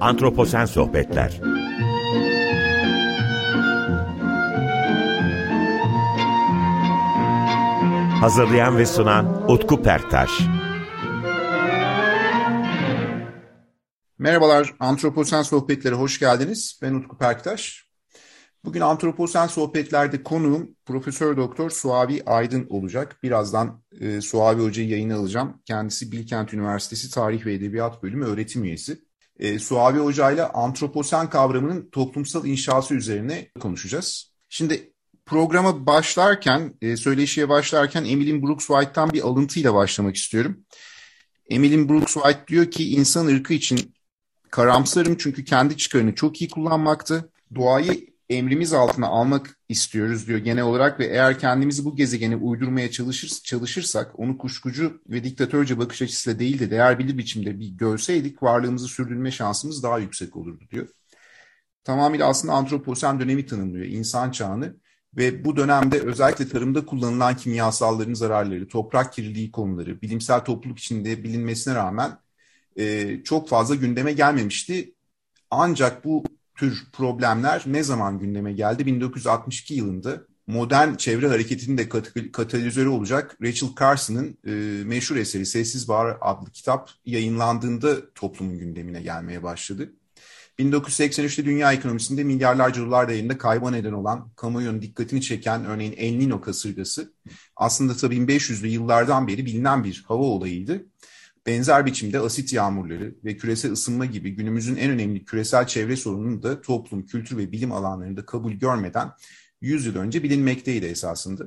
Antroposen Sohbetler Hazırlayan ve sunan Utku Perktaş Merhabalar, Antroposen Sohbetleri hoş geldiniz. Ben Utku Perktaş. Bugün Antroposen Sohbetler'de konuğum Profesör Doktor Suavi Aydın olacak. Birazdan e, Suavi Hoca'yı yayına alacağım. Kendisi Bilkent Üniversitesi Tarih ve Edebiyat Bölümü öğretim üyesi. E, Suavi Hoca ile antroposen kavramının toplumsal inşası üzerine konuşacağız. Şimdi programa başlarken, e, söyleşiye başlarken Emily Brooks White'tan bir alıntıyla başlamak istiyorum. Emily Brooks White diyor ki insan ırkı için karamsarım çünkü kendi çıkarını çok iyi kullanmaktı. Doğayı emrimiz altına almak istiyoruz diyor genel olarak ve eğer kendimizi bu gezegene uydurmaya çalışır, çalışırsak onu kuşkucu ve diktatörce bakış açısıyla değil de değer bilir biçimde bir görseydik varlığımızı sürdürme şansımız daha yüksek olurdu diyor. Tamamıyla aslında antroposen dönemi tanımlıyor, insan çağını ve bu dönemde özellikle tarımda kullanılan kimyasalların zararları, toprak kirliliği konuları, bilimsel topluluk içinde bilinmesine rağmen e, çok fazla gündeme gelmemişti. Ancak bu tür problemler ne zaman gündeme geldi? 1962 yılında modern çevre hareketinin de kat katalizörü olacak Rachel Carson'ın e, meşhur eseri Sessiz Bahar adlı kitap yayınlandığında toplumun gündemine gelmeye başladı. 1983'te dünya ekonomisinde milyarlarca dolar değerinde kayba neden olan kamuoyunun dikkatini çeken örneğin El Nino kasırgası aslında tabii 1500'lü yıllardan beri bilinen bir hava olayıydı benzer biçimde asit yağmurları ve küresel ısınma gibi günümüzün en önemli küresel çevre sorununu da toplum, kültür ve bilim alanlarında kabul görmeden 100 yıl önce bilinmekteydi esasında.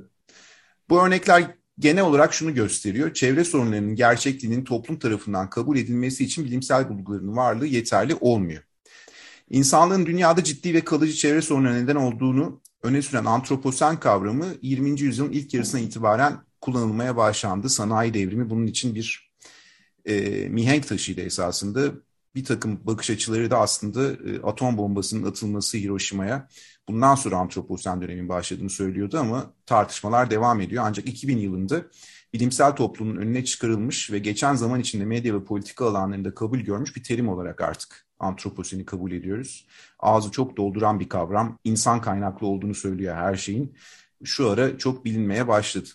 Bu örnekler genel olarak şunu gösteriyor. Çevre sorunlarının gerçekliğinin toplum tarafından kabul edilmesi için bilimsel bulguların varlığı yeterli olmuyor. İnsanlığın dünyada ciddi ve kalıcı çevre sorunları neden olduğunu öne süren antroposen kavramı 20. yüzyılın ilk yarısına itibaren kullanılmaya başlandı. Sanayi devrimi bunun için bir e, mihenk taşıydı esasında. Bir takım bakış açıları da aslında e, atom bombasının atılması Hiroşima'ya bundan sonra antroposen dönemin başladığını söylüyordu ama tartışmalar devam ediyor. Ancak 2000 yılında bilimsel toplumun önüne çıkarılmış ve geçen zaman içinde medya ve politika alanlarında kabul görmüş bir terim olarak artık antroposeni kabul ediyoruz. Ağzı çok dolduran bir kavram, insan kaynaklı olduğunu söylüyor her şeyin. Şu ara çok bilinmeye başladı.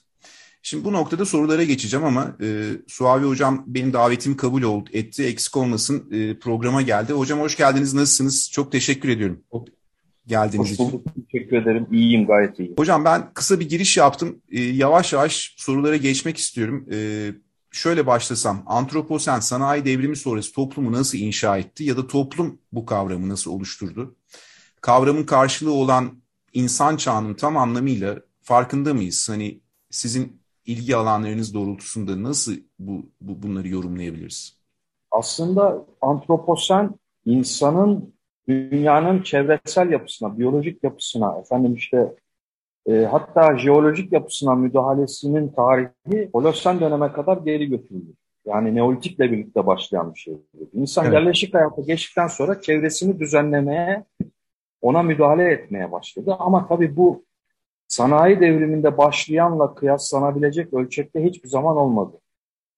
Şimdi bu noktada sorulara geçeceğim ama e, Suavi Hocam benim davetimi kabul oldu, etti. Eksik olmasın e, programa geldi. Hocam hoş geldiniz. Nasılsınız? Çok teşekkür ediyorum. Geldiğiniz için. Hoş bulduk. Teşekkür ederim. İyiyim gayet iyiyim. Hocam ben kısa bir giriş yaptım. E, yavaş yavaş sorulara geçmek istiyorum. E, şöyle başlasam. Antroposen sanayi devrimi sonrası toplumu nasıl inşa etti ya da toplum bu kavramı nasıl oluşturdu? Kavramın karşılığı olan insan çağının tam anlamıyla farkında mıyız? Hani sizin ilgi alanlarınız doğrultusunda nasıl bu, bu bunları yorumlayabiliriz? Aslında antroposen insanın dünyanın çevresel yapısına, biyolojik yapısına, efendim işte e, hatta jeolojik yapısına müdahalesinin tarihi Holosen döneme kadar geri götürülür. Yani Neolitikle birlikte başlayan bir şey. İnsan evet. yerleşik hayata geçtikten sonra çevresini düzenlemeye, ona müdahale etmeye başladı. Ama tabii bu sanayi devriminde başlayanla kıyaslanabilecek ölçekte hiçbir zaman olmadı.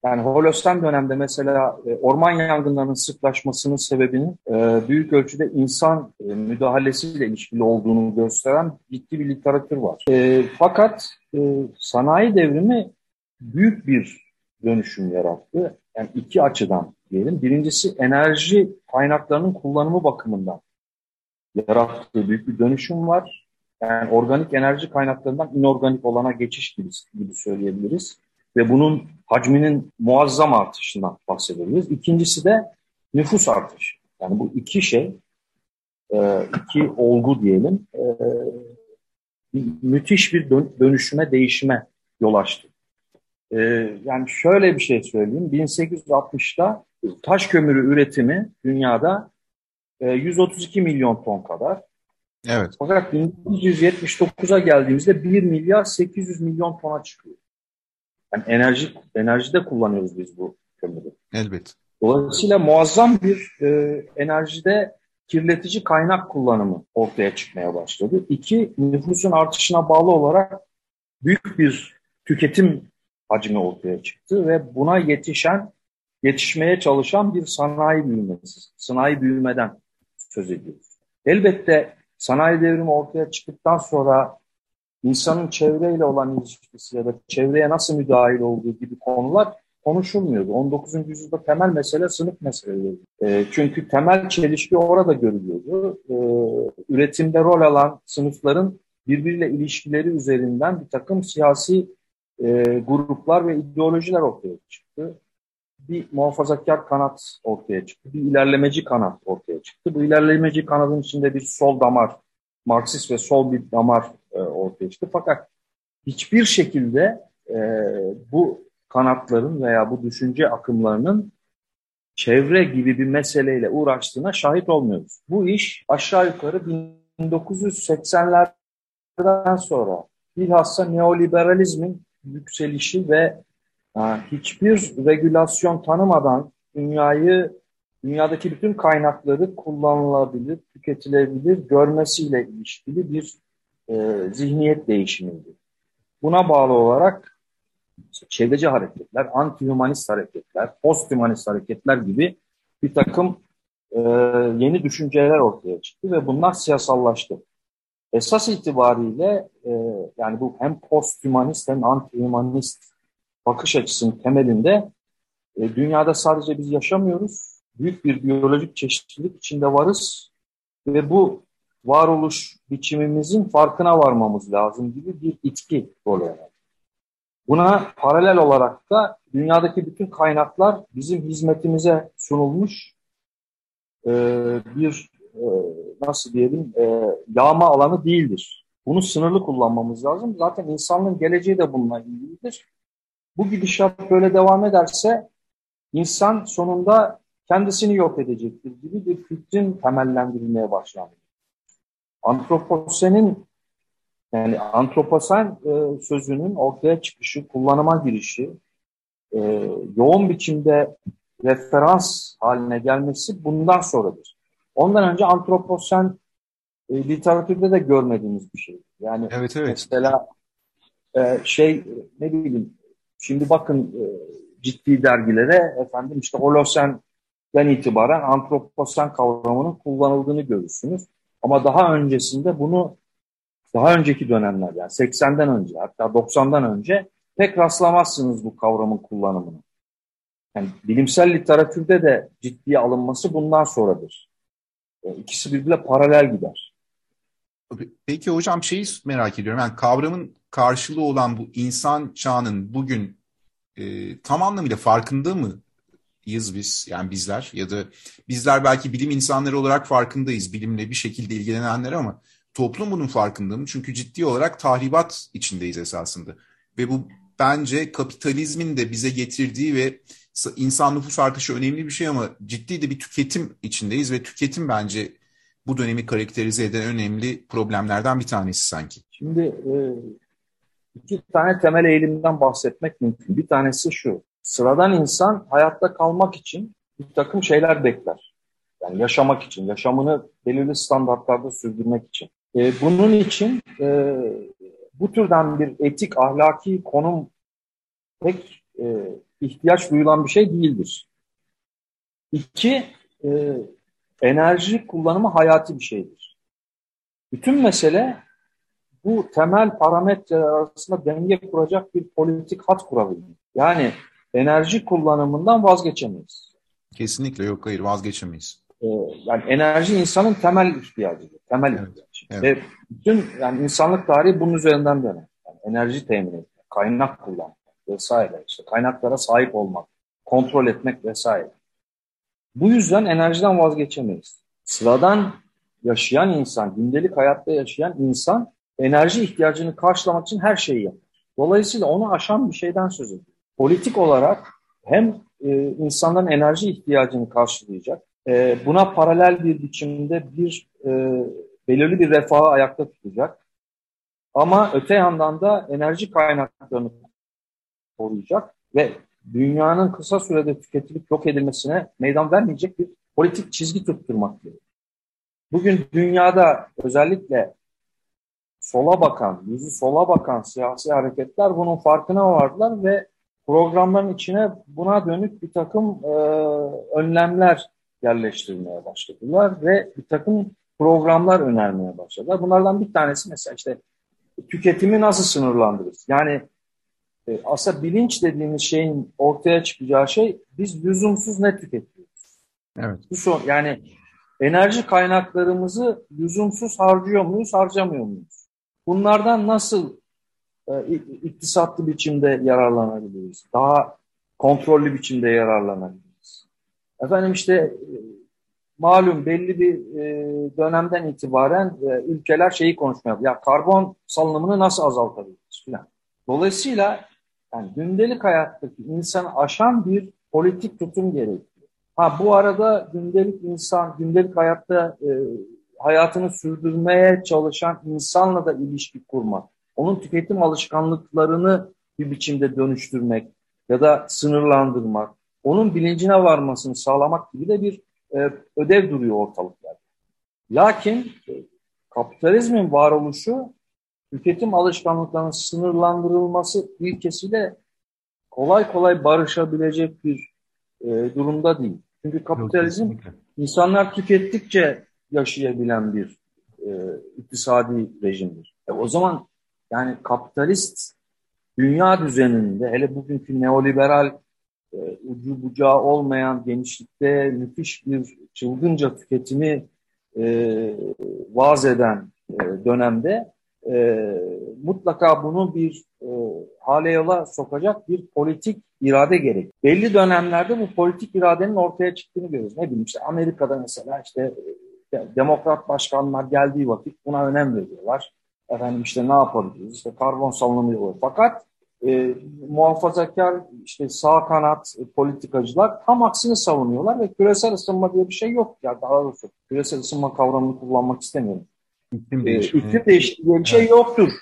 Yani Holosten dönemde mesela e, orman yangınlarının sıklaşmasının sebebinin e, büyük ölçüde insan e, müdahalesiyle ilişkili olduğunu gösteren ciddi bir literatür var. Fakat sanayi devrimi büyük bir dönüşüm yarattı. Yani iki açıdan diyelim. Birincisi enerji kaynaklarının kullanımı bakımından yarattığı büyük bir dönüşüm var. Yani organik enerji kaynaklarından inorganik olana geçiş gibi, gibi söyleyebiliriz. Ve bunun hacminin muazzam artışından bahsedebiliriz. İkincisi de nüfus artışı. Yani bu iki şey, e, iki olgu diyelim, e, müthiş bir dönüşüme, değişime yol açtı. E, yani şöyle bir şey söyleyeyim. 1860'da taş kömürü üretimi dünyada 132 milyon ton kadar. Evet. Fakat 1979'a geldiğimizde 1 milyar 800 milyon tona çıkıyor. Yani enerji enerjide kullanıyoruz biz bu kömürü. Elbet. Dolayısıyla muazzam bir e, enerjide kirletici kaynak kullanımı ortaya çıkmaya başladı. İki, nüfusun artışına bağlı olarak büyük bir tüketim hacmi ortaya çıktı ve buna yetişen yetişmeye çalışan bir sanayi büyümesi, sanayi büyümeden söz ediyoruz. Elbette sanayi devrimi ortaya çıktıktan sonra insanın çevreyle olan ilişkisi ya da çevreye nasıl müdahil olduğu gibi konular konuşulmuyordu. 19. yüzyılda temel mesele sınıf meseleleri. E, çünkü temel çelişki orada görülüyordu. E, üretimde rol alan sınıfların birbiriyle ilişkileri üzerinden bir takım siyasi e, gruplar ve ideolojiler ortaya çıktı. Bir muhafazakar kanat ortaya çıktı. Bir ilerlemeci kanat ortaya çıktı. Bu ilerlemeci kanadın içinde bir sol damar, Marksist ve sol bir damar e, ortaya çıktı. Fakat hiçbir şekilde e, bu kanatların veya bu düşünce akımlarının çevre gibi bir meseleyle uğraştığına şahit olmuyoruz. Bu iş aşağı yukarı 1980'lerden sonra bilhassa neoliberalizmin yükselişi ve hiçbir regülasyon tanımadan dünyayı, dünyadaki bütün kaynakları kullanılabilir, tüketilebilir görmesiyle ilişkili bir e, zihniyet değişimiydi. Buna bağlı olarak çevreci hareketler, anti-humanist hareketler, post-humanist hareketler gibi bir takım e, yeni düşünceler ortaya çıktı ve bunlar siyasallaştı. Esas itibariyle e, yani bu hem post-humanist hem anti-humanist bakış açısının temelinde e, dünyada sadece biz yaşamıyoruz, büyük bir biyolojik çeşitlilik içinde varız ve bu varoluş biçimimizin farkına varmamız lazım gibi bir itki rol. Buna paralel olarak da dünyadaki bütün kaynaklar bizim hizmetimize sunulmuş e, bir e, nasıl diyelim e, yağma alanı değildir. Bunu sınırlı kullanmamız lazım. Zaten insanlığın geleceği de bununla ilgilidir. Bu gidişat böyle devam ederse insan sonunda kendisini yok edecektir gibi bir fikrin temellendirilmeye başlandı. Antroposenin yani antroposen e, sözünün ortaya çıkışı, kullanıma girişi, e, yoğun biçimde referans haline gelmesi bundan sonradır. Ondan önce antroposen e, literatürde de görmediğimiz bir şey. Yani evet, evet. mesela e, şey ne bileyim şimdi bakın e, ciddi dergilere efendim işte Holosen'den itibaren antroposen kavramının kullanıldığını görürsünüz. Ama daha öncesinde bunu daha önceki dönemler yani 80'den önce hatta 90'dan önce pek rastlamazsınız bu kavramın kullanımını. Yani bilimsel literatürde de ciddiye alınması bundan sonradır. E, ikisi birbirine paralel gider. Peki hocam şeyi merak ediyorum. Yani kavramın karşılığı olan bu insan çağının bugün e, tam anlamıyla farkında mı yız biz yani bizler ya da bizler belki bilim insanları olarak farkındayız bilimle bir şekilde ilgilenenler ama toplum bunun farkında mı? Çünkü ciddi olarak tahribat içindeyiz esasında. Ve bu bence kapitalizmin de bize getirdiği ve insan nüfus artışı önemli bir şey ama ciddi de bir tüketim içindeyiz ve tüketim bence bu dönemi karakterize eden önemli problemlerden bir tanesi sanki. Şimdi e, iki tane temel eğilimden bahsetmek mümkün. Bir tanesi şu, sıradan insan hayatta kalmak için bir takım şeyler bekler. Yani yaşamak için, yaşamını belirli standartlarda sürdürmek için. E, bunun için e, bu türden bir etik, ahlaki konum pek e, ihtiyaç duyulan bir şey değildir. İki, e, enerji kullanımı hayati bir şeydir. Bütün mesele bu temel parametreler arasında denge kuracak bir politik hat kurabilmek. Yani enerji kullanımından vazgeçemeyiz. Kesinlikle yok hayır vazgeçemeyiz. Ee, yani enerji insanın temel ihtiyacıdır. Temel evet, ihtiyacı. Evet. Ve bütün yani insanlık tarihi bunun üzerinden döner. Yani enerji temin etmek, kaynak kullanmak vesaire. işte kaynaklara sahip olmak, kontrol etmek vesaire. Bu yüzden enerjiden vazgeçemeyiz. Sıradan yaşayan insan, gündelik hayatta yaşayan insan enerji ihtiyacını karşılamak için her şeyi yapar. Dolayısıyla onu aşan bir şeyden söz ediyor. Politik olarak hem e, insanların enerji ihtiyacını karşılayacak, e, buna paralel bir biçimde bir e, belirli bir refahı ayakta tutacak. Ama öte yandan da enerji kaynaklarını koruyacak ve dünyanın kısa sürede tüketilip yok edilmesine meydan vermeyecek bir politik çizgi tutturmak gerekiyor. Bugün dünyada özellikle sola bakan, yüzü sola bakan siyasi hareketler bunun farkına vardılar ve programların içine buna dönük bir takım e, önlemler yerleştirmeye başladılar ve bir takım programlar önermeye başladılar. Bunlardan bir tanesi mesela işte tüketimi nasıl sınırlandırırız? Yani e, aslında bilinç dediğimiz şeyin ortaya çıkacağı şey biz lüzumsuz ne tüketiyoruz? Evet. Bu son, yani enerji kaynaklarımızı lüzumsuz harcıyor muyuz, harcamıyor muyuz? Bunlardan nasıl e, iktisatlı biçimde yararlanabiliriz? Daha kontrollü biçimde yararlanabiliriz? Efendim işte e, malum belli bir e, dönemden itibaren e, ülkeler şeyi konuşmaya ya karbon salınımını nasıl azaltabiliriz filan. Dolayısıyla yani gündelik hayattaki insanı aşan bir politik tutum gerekiyor. Ha bu arada gündelik insan, gündelik hayatta e, hayatını sürdürmeye çalışan insanla da ilişki kurmak, onun tüketim alışkanlıklarını bir biçimde dönüştürmek ya da sınırlandırmak, onun bilincine varmasını sağlamak gibi de bir e, ödev duruyor ortalıklarda. Lakin e, kapitalizmin varoluşu tüketim alışkanlıklarının sınırlandırılması ilkesiyle kolay kolay barışabilecek bir e, durumda değil. Çünkü kapitalizm Yok, insanlar tükettikçe yaşayabilen bir e, iktisadi rejimdir. E, o zaman yani kapitalist dünya düzeninde hele bugünkü neoliberal e, ucu bucağı olmayan genişlikte müthiş bir çılgınca tüketimi e, vaz eden e, dönemde e, mutlaka bunu bir e, hale yola sokacak bir politik irade gerek. Belli dönemlerde bu politik iradenin ortaya çıktığını görüyoruz. Ne bileyim işte Amerika'da mesela işte demokrat başkanlar geldiği vakit buna önem veriyorlar. Efendim işte ne yapabiliriz? İşte karbon salınımı yolu. Fakat e, muhafazakar işte sağ kanat e, politikacılar tam aksini savunuyorlar ve küresel ısınma diye bir şey yok. Ya daha doğrusu küresel ısınma kavramını kullanmak istemiyorum. İklim değişikliği, ee, iklim diye bir şey yoktur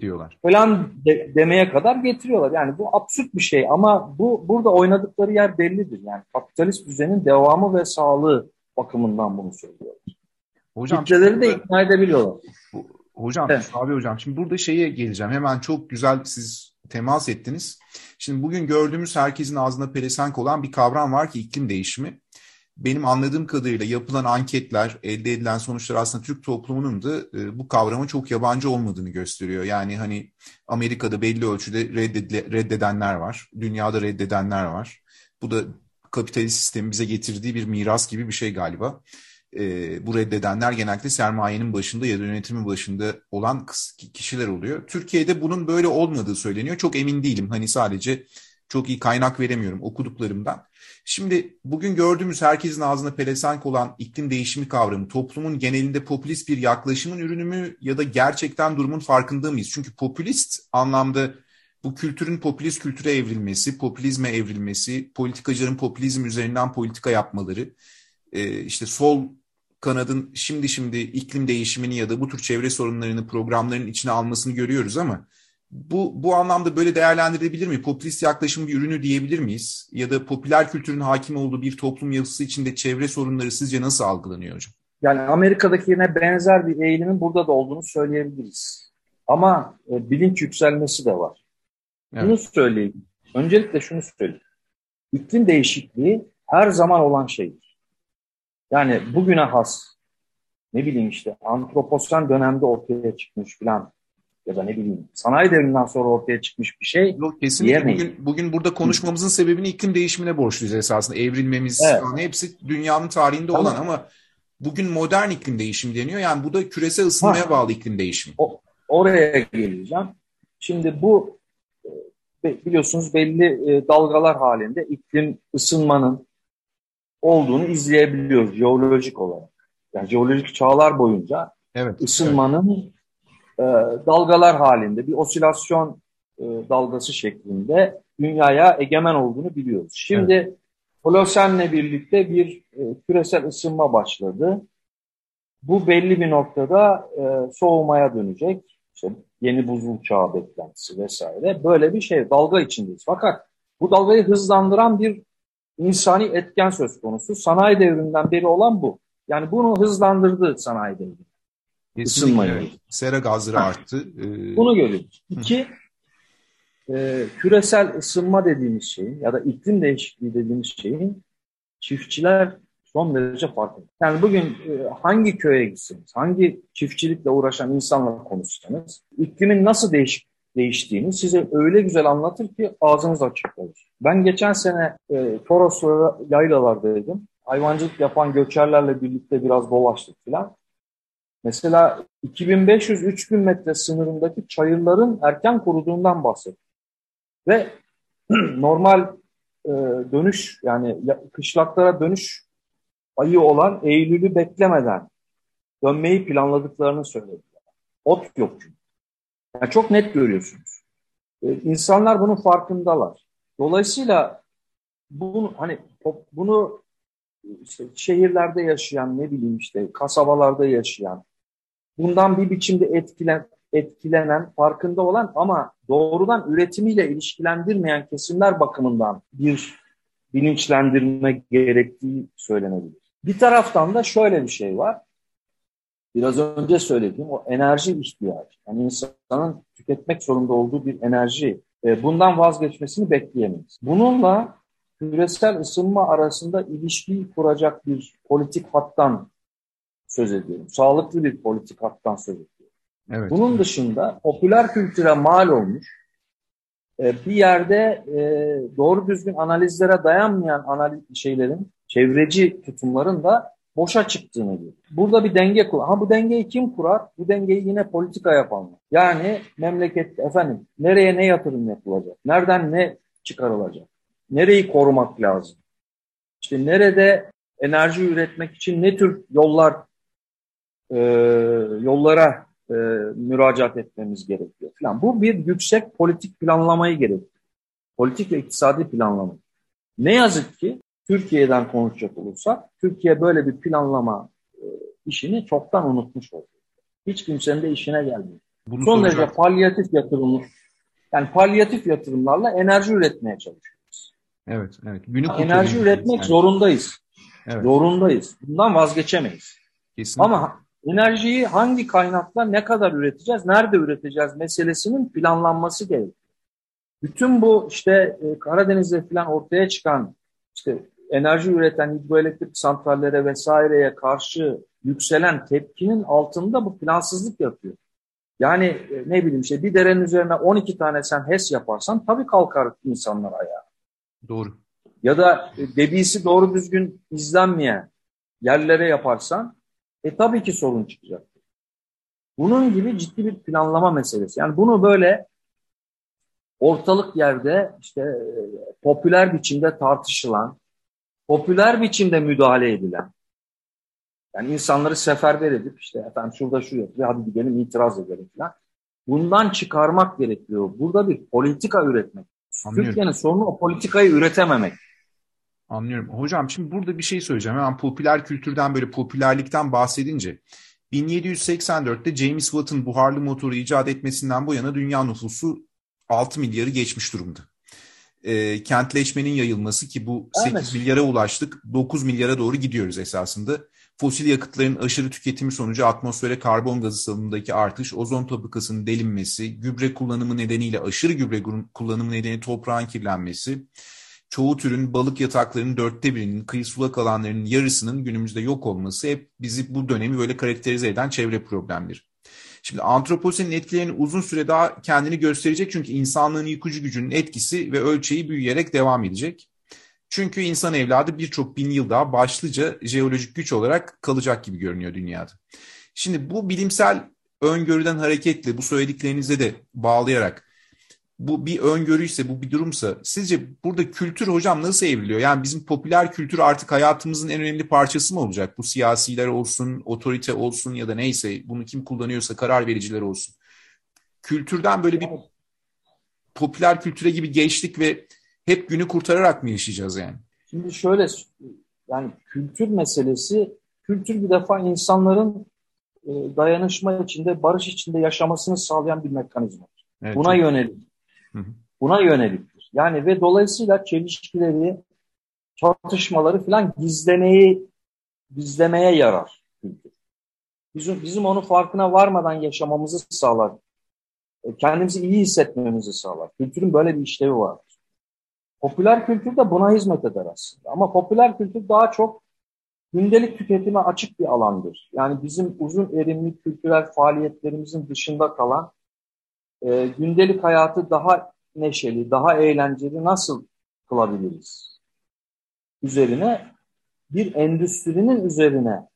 diyorlar. Falan de, demeye kadar getiriyorlar. Yani bu absürt bir şey ama bu burada oynadıkları yer bellidir. Yani kapitalist düzenin devamı ve sağlığı bakımından bunu söylüyorlar. Hocam, Kitleleri de ikna edebiliyorlar. Hocam, evet. abi hocam şimdi burada şeye geleceğim. Hemen çok güzel siz temas ettiniz. Şimdi bugün gördüğümüz herkesin ağzında pelesenk olan bir kavram var ki iklim değişimi benim anladığım kadarıyla yapılan anketler, elde edilen sonuçlar aslında Türk toplumunun da e, bu kavrama çok yabancı olmadığını gösteriyor. Yani hani Amerika'da belli ölçüde reddedenler var, dünyada reddedenler var. Bu da kapitalist sistemin bize getirdiği bir miras gibi bir şey galiba. E, bu reddedenler genellikle sermayenin başında ya da yönetimin başında olan kişiler oluyor. Türkiye'de bunun böyle olmadığı söyleniyor. Çok emin değilim. Hani sadece çok iyi kaynak veremiyorum okuduklarımdan. Şimdi bugün gördüğümüz herkesin ağzına pelesenk olan iklim değişimi kavramı toplumun genelinde popülist bir yaklaşımın ürünü mü ya da gerçekten durumun farkında mıyız? Çünkü popülist anlamda bu kültürün popülist kültüre evrilmesi, popülizme evrilmesi, politikacıların popülizm üzerinden politika yapmaları, e, işte sol kanadın şimdi şimdi iklim değişimini ya da bu tür çevre sorunlarını programların içine almasını görüyoruz ama bu, bu anlamda böyle değerlendirilebilir mi? Popülist yaklaşım bir ürünü diyebilir miyiz? Ya da popüler kültürün hakim olduğu bir toplum yapısı içinde çevre sorunları sizce nasıl algılanıyor hocam? Yani Amerika'dakine benzer bir eğilimin burada da olduğunu söyleyebiliriz. Ama e, bilinç yükselmesi de var. Evet. Bunu söyleyeyim. Öncelikle şunu söyleyeyim. İklim değişikliği her zaman olan şeydir. Yani bugüne has, ne bileyim işte antroposen dönemde ortaya çıkmış falan ya da ne bileyim sanayi devriminden sonra ortaya çıkmış bir şey. Yok kesinlikle bugün, bugün burada konuşmamızın sebebini iklim değişimine borçluyuz esasında. Evrilmemiz evet. falan hepsi dünyanın tarihinde tamam. olan ama bugün modern iklim değişimi deniyor. Yani bu da küresel ısınmaya ha. bağlı iklim değişimi. O, oraya geleceğim. Şimdi bu biliyorsunuz belli e, dalgalar halinde iklim ısınmanın olduğunu izleyebiliyoruz jeolojik olarak. Yani jeolojik çağlar boyunca evet, ısınmanın evet dalgalar halinde bir osilasyon e, dalgası şeklinde dünyaya egemen olduğunu biliyoruz. Şimdi evet. Holosen'le birlikte bir e, küresel ısınma başladı. Bu belli bir noktada soğumaya dönecek. İşte yeni buzul çağı beklentisi vesaire. Böyle bir şey dalga içindeyiz. Fakat bu dalgayı hızlandıran bir insani etken söz konusu. Sanayi devriminden beri olan bu. Yani bunu hızlandırdı sanayi devrimi. Isınmayı. Sera gazları ha. arttı. Ee... Bunu görüyoruz. İki, e, küresel ısınma dediğimiz şeyin ya da iklim değişikliği dediğimiz şeyin çiftçiler son derece farklı. Yani bugün e, hangi köye gitseniz, hangi çiftçilikle uğraşan insanla konuşsanız, iklimin nasıl değişik değiştiğini size öyle güzel anlatır ki ağzınız açık olur. Ben geçen sene e, Toros yaylalardaydım. Hayvancılık yapan göçerlerle birlikte biraz dolaştık filan. Mesela 2500-3000 metre sınırındaki çayırların erken kuruduğundan bahsettim. Ve normal e, dönüş yani kışlaklara dönüş ayı olan Eylül'ü beklemeden dönmeyi planladıklarını söylediler. Ot yok çünkü. Yani çok net görüyorsunuz. E, insanlar bunun farkındalar. Dolayısıyla bunu hani bunu işte şehirlerde yaşayan ne bileyim işte kasabalarda yaşayan bundan bir biçimde etkilen etkilenen, farkında olan ama doğrudan üretimiyle ilişkilendirmeyen kesimler bakımından bir bilinçlendirme gerektiği söylenebilir. Bir taraftan da şöyle bir şey var. Biraz önce söylediğim o enerji ihtiyacı. Yani insanın tüketmek zorunda olduğu bir enerji. E, bundan vazgeçmesini bekleyemeyiz. Bununla küresel ısınma arasında ilişkiyi kuracak bir politik hattan söz ediyorum. Sağlıklı bir politik hattan söz ediyorum. Evet. Bunun dışında popüler kültüre mal olmuş e, bir yerde e, doğru düzgün analizlere dayanmayan analiz şeylerin, çevreci tutumların da boşa çıktığını görüyor. Burada bir denge kur. Ha bu dengeyi kim kurar? Bu dengeyi yine politika yapanlar. Yani memleket efendim nereye ne yatırım yapılacak? Nereden ne çıkarılacak? Nereyi korumak lazım? İşte nerede enerji üretmek için ne tür yollar e, yollara e, müracaat etmemiz gerekiyor falan. Bu bir yüksek politik planlamayı gerekiyor. Politik ve iktisadi planlama. Ne yazık ki Türkiye'den konuşacak olursak Türkiye böyle bir planlama e, işini çoktan unutmuş oldu. Hiç kimsenin de işine gelmiyor. Bunu Son derece palyatif yatırımlar yani palyatif yatırımlarla enerji üretmeye çalışıyoruz. Evet, evet. Günü enerji üretmek yani. zorundayız. Evet. Zorundayız. Bundan vazgeçemeyiz. Kesinlikle. Ama enerjiyi hangi kaynakla ne kadar üreteceğiz, nerede üreteceğiz meselesinin planlanması gerekiyor. Bütün bu işte e, Karadeniz'de falan ortaya çıkan işte enerji üreten hidroelektrik santrallere vesaireye karşı yükselen tepkinin altında bu plansızlık yapıyor. Yani e, ne bileyim işte bir derenin üzerine 12 tane sen HES yaparsan tabii kalkar insanlar ayağa. Doğru. Ya da e, debisi doğru düzgün izlenmeyen yerlere yaparsan e tabii ki sorun çıkacak. Bunun gibi ciddi bir planlama meselesi. Yani bunu böyle ortalık yerde işte e, popüler biçimde tartışılan, popüler biçimde müdahale edilen, yani insanları seferber edip işte efendim şurada şu yapıyor, hadi gidelim itiraz edelim falan. Bundan çıkarmak gerekiyor. Burada bir politika üretmek. Türkiye'nin sorunu o politikayı üretememek. Anlıyorum. Hocam şimdi burada bir şey söyleyeceğim. Hemen popüler kültürden böyle popülerlikten bahsedince 1784'te James Watt'ın buharlı motoru icat etmesinden bu yana dünya nüfusu 6 milyarı geçmiş durumda. E, kentleşmenin yayılması ki bu 8 evet. milyara ulaştık 9 milyara doğru gidiyoruz esasında. Fosil yakıtların aşırı tüketimi sonucu atmosfere karbon gazı salımındaki artış, ozon tabakasının delinmesi, gübre kullanımı nedeniyle aşırı gübre kullanımı nedeniyle toprağın kirlenmesi, çoğu türün balık yataklarının dörtte birinin, kıyı sulak alanlarının yarısının günümüzde yok olması hep bizi bu dönemi böyle karakterize eden çevre problemleri. Şimdi antroposenin etkilerini uzun süre daha kendini gösterecek çünkü insanlığın yıkıcı gücünün etkisi ve ölçeği büyüyerek devam edecek. Çünkü insan evladı birçok bin yıl daha başlıca jeolojik güç olarak kalacak gibi görünüyor dünyada. Şimdi bu bilimsel öngörüden hareketle bu söylediklerinize de bağlayarak bu bir öngörüyse, bu bir durumsa sizce burada kültür hocam nasıl evriliyor? Yani bizim popüler kültür artık hayatımızın en önemli parçası mı olacak? Bu siyasiler olsun, otorite olsun ya da neyse bunu kim kullanıyorsa karar vericiler olsun. Kültürden böyle bir popüler kültüre gibi geçtik ve hep günü kurtararak mı yaşayacağız yani? Şimdi şöyle yani kültür meselesi kültür bir defa insanların e, dayanışma içinde, barış içinde yaşamasını sağlayan bir mekanizma. Evet, Buna yönelik Buna yöneliktir. Yani ve dolayısıyla çelişkileri, çatışmaları falan gizlemeyi gizlemeye yarar kültür. Bizim, bizim onu farkına varmadan yaşamamızı sağlar e, kendimizi iyi hissetmemizi sağlar. Kültürün böyle bir işlevi vardır. Popüler kültür de buna hizmet eder aslında. Ama popüler kültür daha çok gündelik tüketime açık bir alandır. Yani bizim uzun erimli kültürel faaliyetlerimizin dışında kalan e, gündelik hayatı daha neşeli, daha eğlenceli nasıl kılabiliriz? Üzerine bir endüstrinin üzerine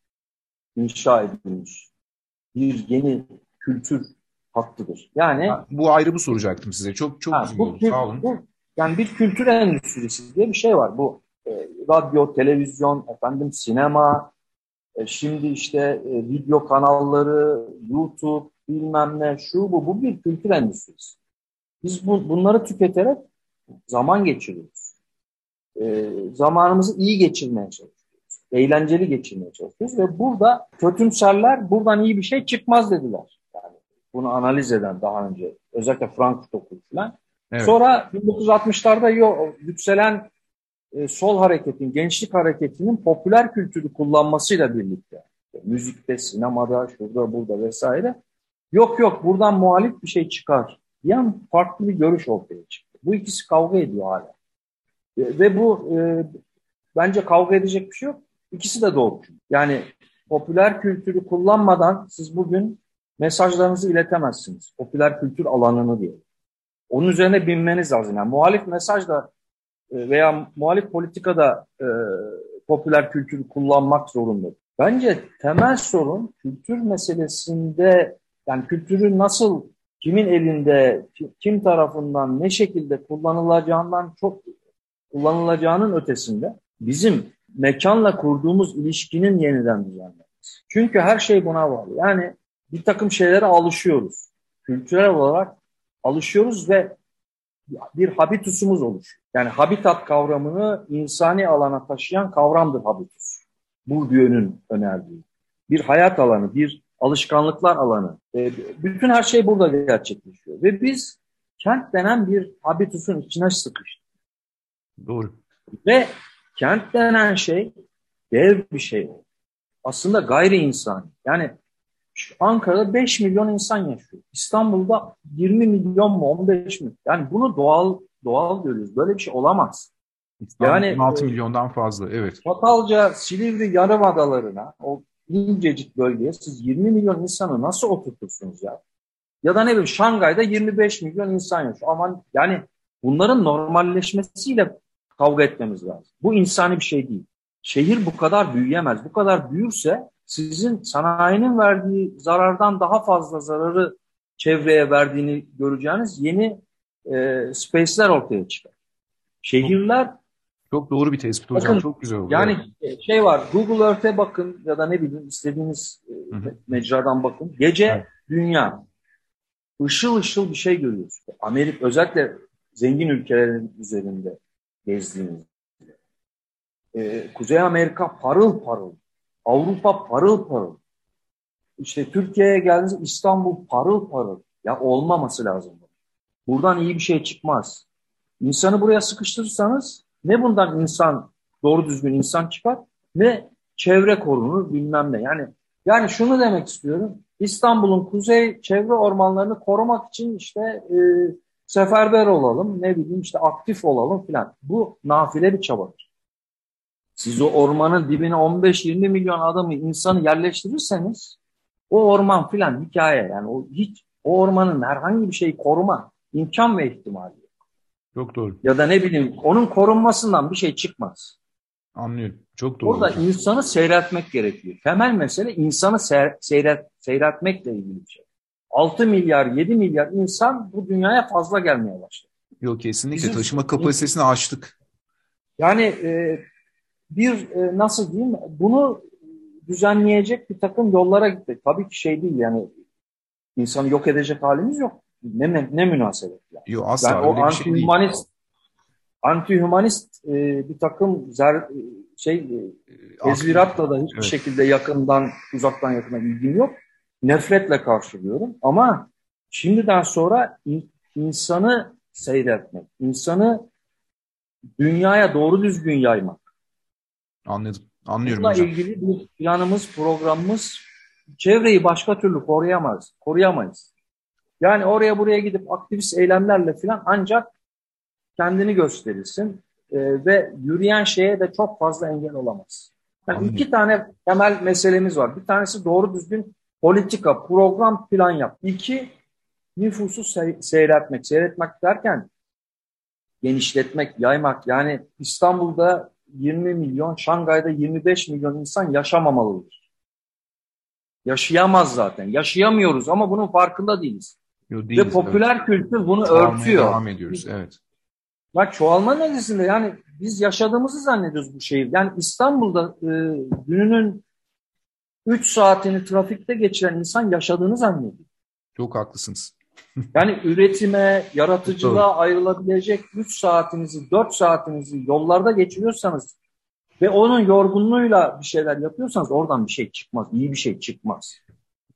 inşa edilmiş bir yeni kültür hattıdır. Yani ha, bu ayrı bu soracaktım size. Çok çok ha, bu, Sağ olun. Bu, yani bir kültür endüstrisi diye bir şey var. Bu e, radyo, televizyon, efendim sinema, e, şimdi işte e, video kanalları, YouTube, bilmem ne, şu bu, bu bir kültür endüstrisi. Biz bu, bunları tüketerek zaman geçiriyoruz. E, zamanımızı iyi geçirmeye çalışıyoruz. Eğlenceli geçirmeye çalışıyoruz ve burada kötümserler buradan iyi bir şey çıkmaz dediler. Yani bunu analiz eden daha önce özellikle Frankfurt okulu falan. Evet. Sonra 1960'larda yükselen e, sol hareketin, gençlik hareketinin popüler kültürü kullanmasıyla birlikte müzikte, sinemada, şurada, burada vesaire yok yok buradan muhalif bir şey çıkar diyen farklı bir görüş ortaya çıktı. Bu ikisi kavga ediyor hala. Ve, ve bu e, bence kavga edecek bir şey yok. İkisi de doğru. Yani popüler kültürü kullanmadan siz bugün mesajlarınızı iletemezsiniz. Popüler kültür alanını diye. Onun üzerine binmeniz lazım. Yani muhalif mesaj da e, veya muhalif politikada e, popüler kültürü kullanmak zorunda. Bence temel sorun kültür meselesinde yani kültürü nasıl kimin elinde, kim tarafından, ne şekilde kullanılacağından çok kullanılacağının ötesinde bizim mekanla kurduğumuz ilişkinin yeniden düzenlenmesi. Çünkü her şey buna bağlı. Yani bir takım şeylere alışıyoruz. Kültürel olarak alışıyoruz ve bir habitusumuz oluşuyor. Yani habitat kavramını insani alana taşıyan kavramdır habitus. Bourdieu'nun önerdiği. Bir hayat alanı, bir alışkanlıklar alanı. E, bütün her şey burada gerçekleşiyor. Ve biz kent denen bir habitusun içine sıkıştık. Doğru. Ve kent denen şey dev bir şey. Aslında gayri insani. Yani Ankara'da 5 milyon insan yaşıyor. İstanbul'da 20 milyon mu 15 mi? Yani bunu doğal doğal görüyoruz. Böyle bir şey olamaz. Yani 16 milyondan fazla evet. Fatalca Silivri Yarımadalarına o incecik bölgeye siz 20 milyon insanı nasıl oturtursunuz ya? Ya da ne bileyim Şangay'da 25 milyon insan yaşıyor. Aman yani bunların normalleşmesiyle kavga etmemiz lazım. Bu insani bir şey değil. Şehir bu kadar büyüyemez. Bu kadar büyürse sizin sanayinin verdiği zarardan daha fazla zararı çevreye verdiğini göreceğiniz yeni e, space'ler ortaya çıkar. Şehirler çok doğru bir tespit hocam. Bakın, çok güzel oldu. Yani şey var Google Earth'e bakın ya da ne bileyim istediğiniz e, hı hı. mecradan bakın. Gece evet. dünya ışıl ışıl bir şey görüyorsunuz. Amerika özellikle zengin ülkelerin üzerinde gezdiğiniz. Ee, Kuzey Amerika parıl parıl. Avrupa parıl parıl. İşte Türkiye'ye geldiğinizde İstanbul parıl parıl. Ya olmaması lazım. Buradan iyi bir şey çıkmaz. İnsanı buraya sıkıştırırsanız ne bundan insan, doğru düzgün insan çıkar ne çevre korunur bilmem ne. Yani yani şunu demek istiyorum. İstanbul'un kuzey çevre ormanlarını korumak için işte e, seferber olalım, ne bileyim işte aktif olalım filan. Bu nafile bir çabadır. Siz o ormanın dibine 15-20 milyon adamı, insanı yerleştirirseniz o orman filan hikaye yani o hiç o ormanın herhangi bir şeyi koruma imkan ve ihtimali. Çok doğru. Ya da ne bileyim onun korunmasından bir şey çıkmaz. Anlıyorum. Çok doğru. Orada insanı seyretmek gerekiyor. Temel mesele insanı seyret, seyretmekle ilgili bir şey. 6 milyar, 7 milyar insan bu dünyaya fazla gelmeye başladı. Yok kesinlikle Bizim, taşıma kapasitesini aştık. Yani e, bir e, nasıl diyeyim bunu düzenleyecek bir takım yollara gittik. Tabii ki şey değil yani insanı yok edecek halimiz yok. Ne, ne, ne münasebet yani. Yok asla yani öyle o bir şey değil. Anti-humanist e, bir takım zer, e, şey e, tezviratla da hiçbir evet. şekilde yakından uzaktan yakına ilgim yok. Nefretle karşılıyorum ama şimdiden sonra insanı seyretmek, insanı dünyaya doğru düzgün yaymak. Anladım. Anlıyorum Bununla hocam. ilgili bir planımız, programımız çevreyi başka türlü koruyamaz, koruyamayız. Yani oraya buraya gidip aktivist eylemlerle falan ancak kendini gösterirsin e, ve yürüyen şeye de çok fazla engel olamaz. Yani iki tane temel meselemiz var. Bir tanesi doğru düzgün politika, program, plan yap. İki, nüfusu se seyretmek. Seyretmek derken genişletmek, yaymak. Yani İstanbul'da 20 milyon, Şangay'da 25 milyon insan yaşamamalıdır. Yaşayamaz zaten. Yaşayamıyoruz ama bunun farkında değiliz. Yo, değiliz Ve popüler evet. kültür bunu Çoğalmaya örtüyor. devam ediyoruz, evet. Bak çoğalma neticesinde yani biz yaşadığımızı zannediyoruz bu şeyi. Yani İstanbul'da e, gününün 3 saatini trafikte geçiren insan yaşadığını zannediyor. Çok haklısınız. yani üretime, yaratıcılığa ayrılabilecek 3 saatinizi, 4 saatinizi yollarda geçiriyorsanız ve onun yorgunluğuyla bir şeyler yapıyorsanız oradan bir şey çıkmaz. iyi bir şey çıkmaz.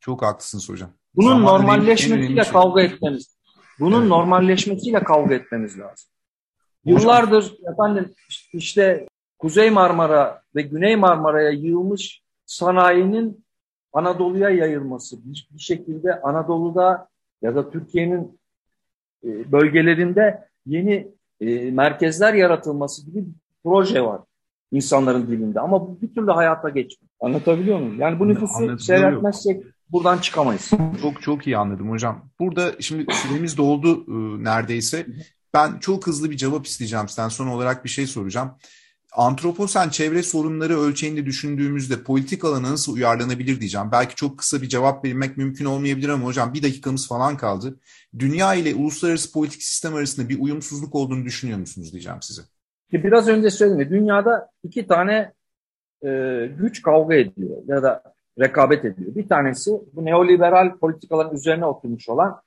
Çok haklısınız hocam. Bunun Zamanın normalleşmesiyle şey. kavga etmemiz. Bunun evet. normalleşmesiyle kavga etmemiz lazım. Yıllardır efendim işte Kuzey Marmara ve Güney Marmara'ya yığılmış sanayinin Anadolu'ya yayılması, bir, bir şekilde Anadolu'da ya da Türkiye'nin e, bölgelerinde yeni e, merkezler yaratılması gibi bir proje var insanların dilinde. Ama bu bir türlü hayata geçmiyor. Anlatabiliyor muyum? Yani bu nüfusu seyretmezsek buradan çıkamayız. Çok çok iyi anladım hocam. Burada şimdi süremiz doldu e, neredeyse. Ben çok hızlı bir cevap isteyeceğim sizden. Son olarak bir şey soracağım. Antroposen çevre sorunları ölçeğinde düşündüğümüzde politik alana nasıl uyarlanabilir diyeceğim. Belki çok kısa bir cevap vermek mümkün olmayabilir ama hocam bir dakikamız falan kaldı. Dünya ile uluslararası politik sistem arasında bir uyumsuzluk olduğunu düşünüyor musunuz diyeceğim size. Biraz önce söyledim. Dünyada iki tane e, güç kavga ediyor ya da rekabet ediyor. Bir tanesi bu neoliberal politikaların üzerine oturmuş olan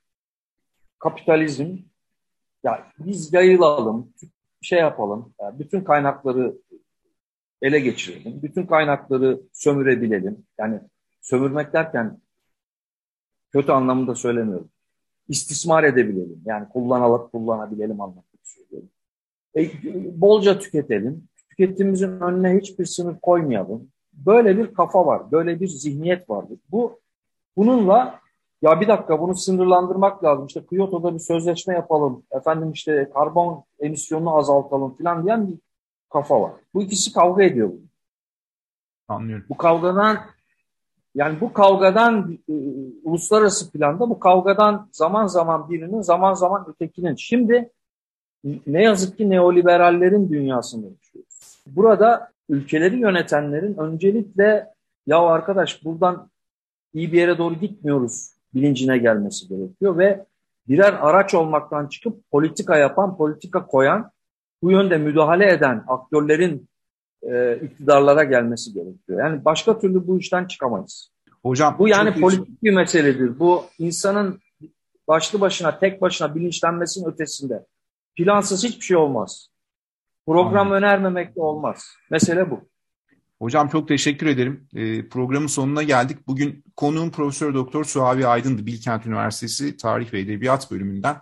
kapitalizm ya biz yayılalım, şey yapalım, yani bütün kaynakları ele geçirelim, bütün kaynakları sömürebilelim. Yani sömürmek derken kötü anlamında söylemiyorum. İstismar edebilelim. Yani kullanılıp kullanabilelim anlamında söylüyorum. E, bolca tüketelim. Tüketimimizin önüne hiçbir sınır koymayalım. Böyle bir kafa var, böyle bir zihniyet vardır. Bu bununla ya bir dakika bunu sınırlandırmak lazım. İşte Kyoto'da bir sözleşme yapalım. Efendim işte karbon emisyonunu azaltalım falan diyen bir kafa var. Bu ikisi kavga ediyor. Anlıyorum. Bu kavgadan yani bu kavgadan e, uluslararası planda bu kavgadan zaman zaman birinin zaman zaman ötekinin. Şimdi ne yazık ki neoliberallerin dünyasında yaşıyoruz. Burada ülkeleri yönetenlerin öncelikle ya arkadaş buradan iyi bir yere doğru gitmiyoruz bilincine gelmesi gerekiyor ve birer araç olmaktan çıkıp politika yapan, politika koyan, bu yönde müdahale eden aktörlerin e, iktidarlara gelmesi gerekiyor. Yani başka türlü bu işten çıkamayız. Hocam bu yani politik iyi. bir meseledir. Bu insanın başlı başına, tek başına bilinçlenmesinin ötesinde. Plansız hiçbir şey olmaz. Program Anladım. önermemek de olmaz. Mesele bu. Hocam çok teşekkür ederim. E, programın sonuna geldik. Bugün konuğum Profesör Doktor Suavi Aydın'dı Bilkent Üniversitesi Tarih ve Edebiyat bölümünden.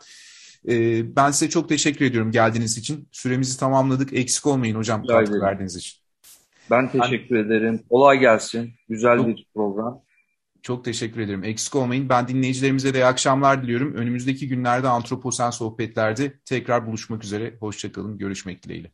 E, ben size çok teşekkür ediyorum geldiğiniz için. Süremizi tamamladık. Eksik olmayın hocam katkı verdiğiniz için. Ben teşekkür ben, ederim. Kolay gelsin. Güzel çok, bir program. Çok teşekkür ederim. Eksik olmayın. Ben dinleyicilerimize de iyi akşamlar diliyorum. Önümüzdeki günlerde Antroposen Sohbetler'de tekrar buluşmak üzere. Hoşçakalın. Görüşmek dileğiyle.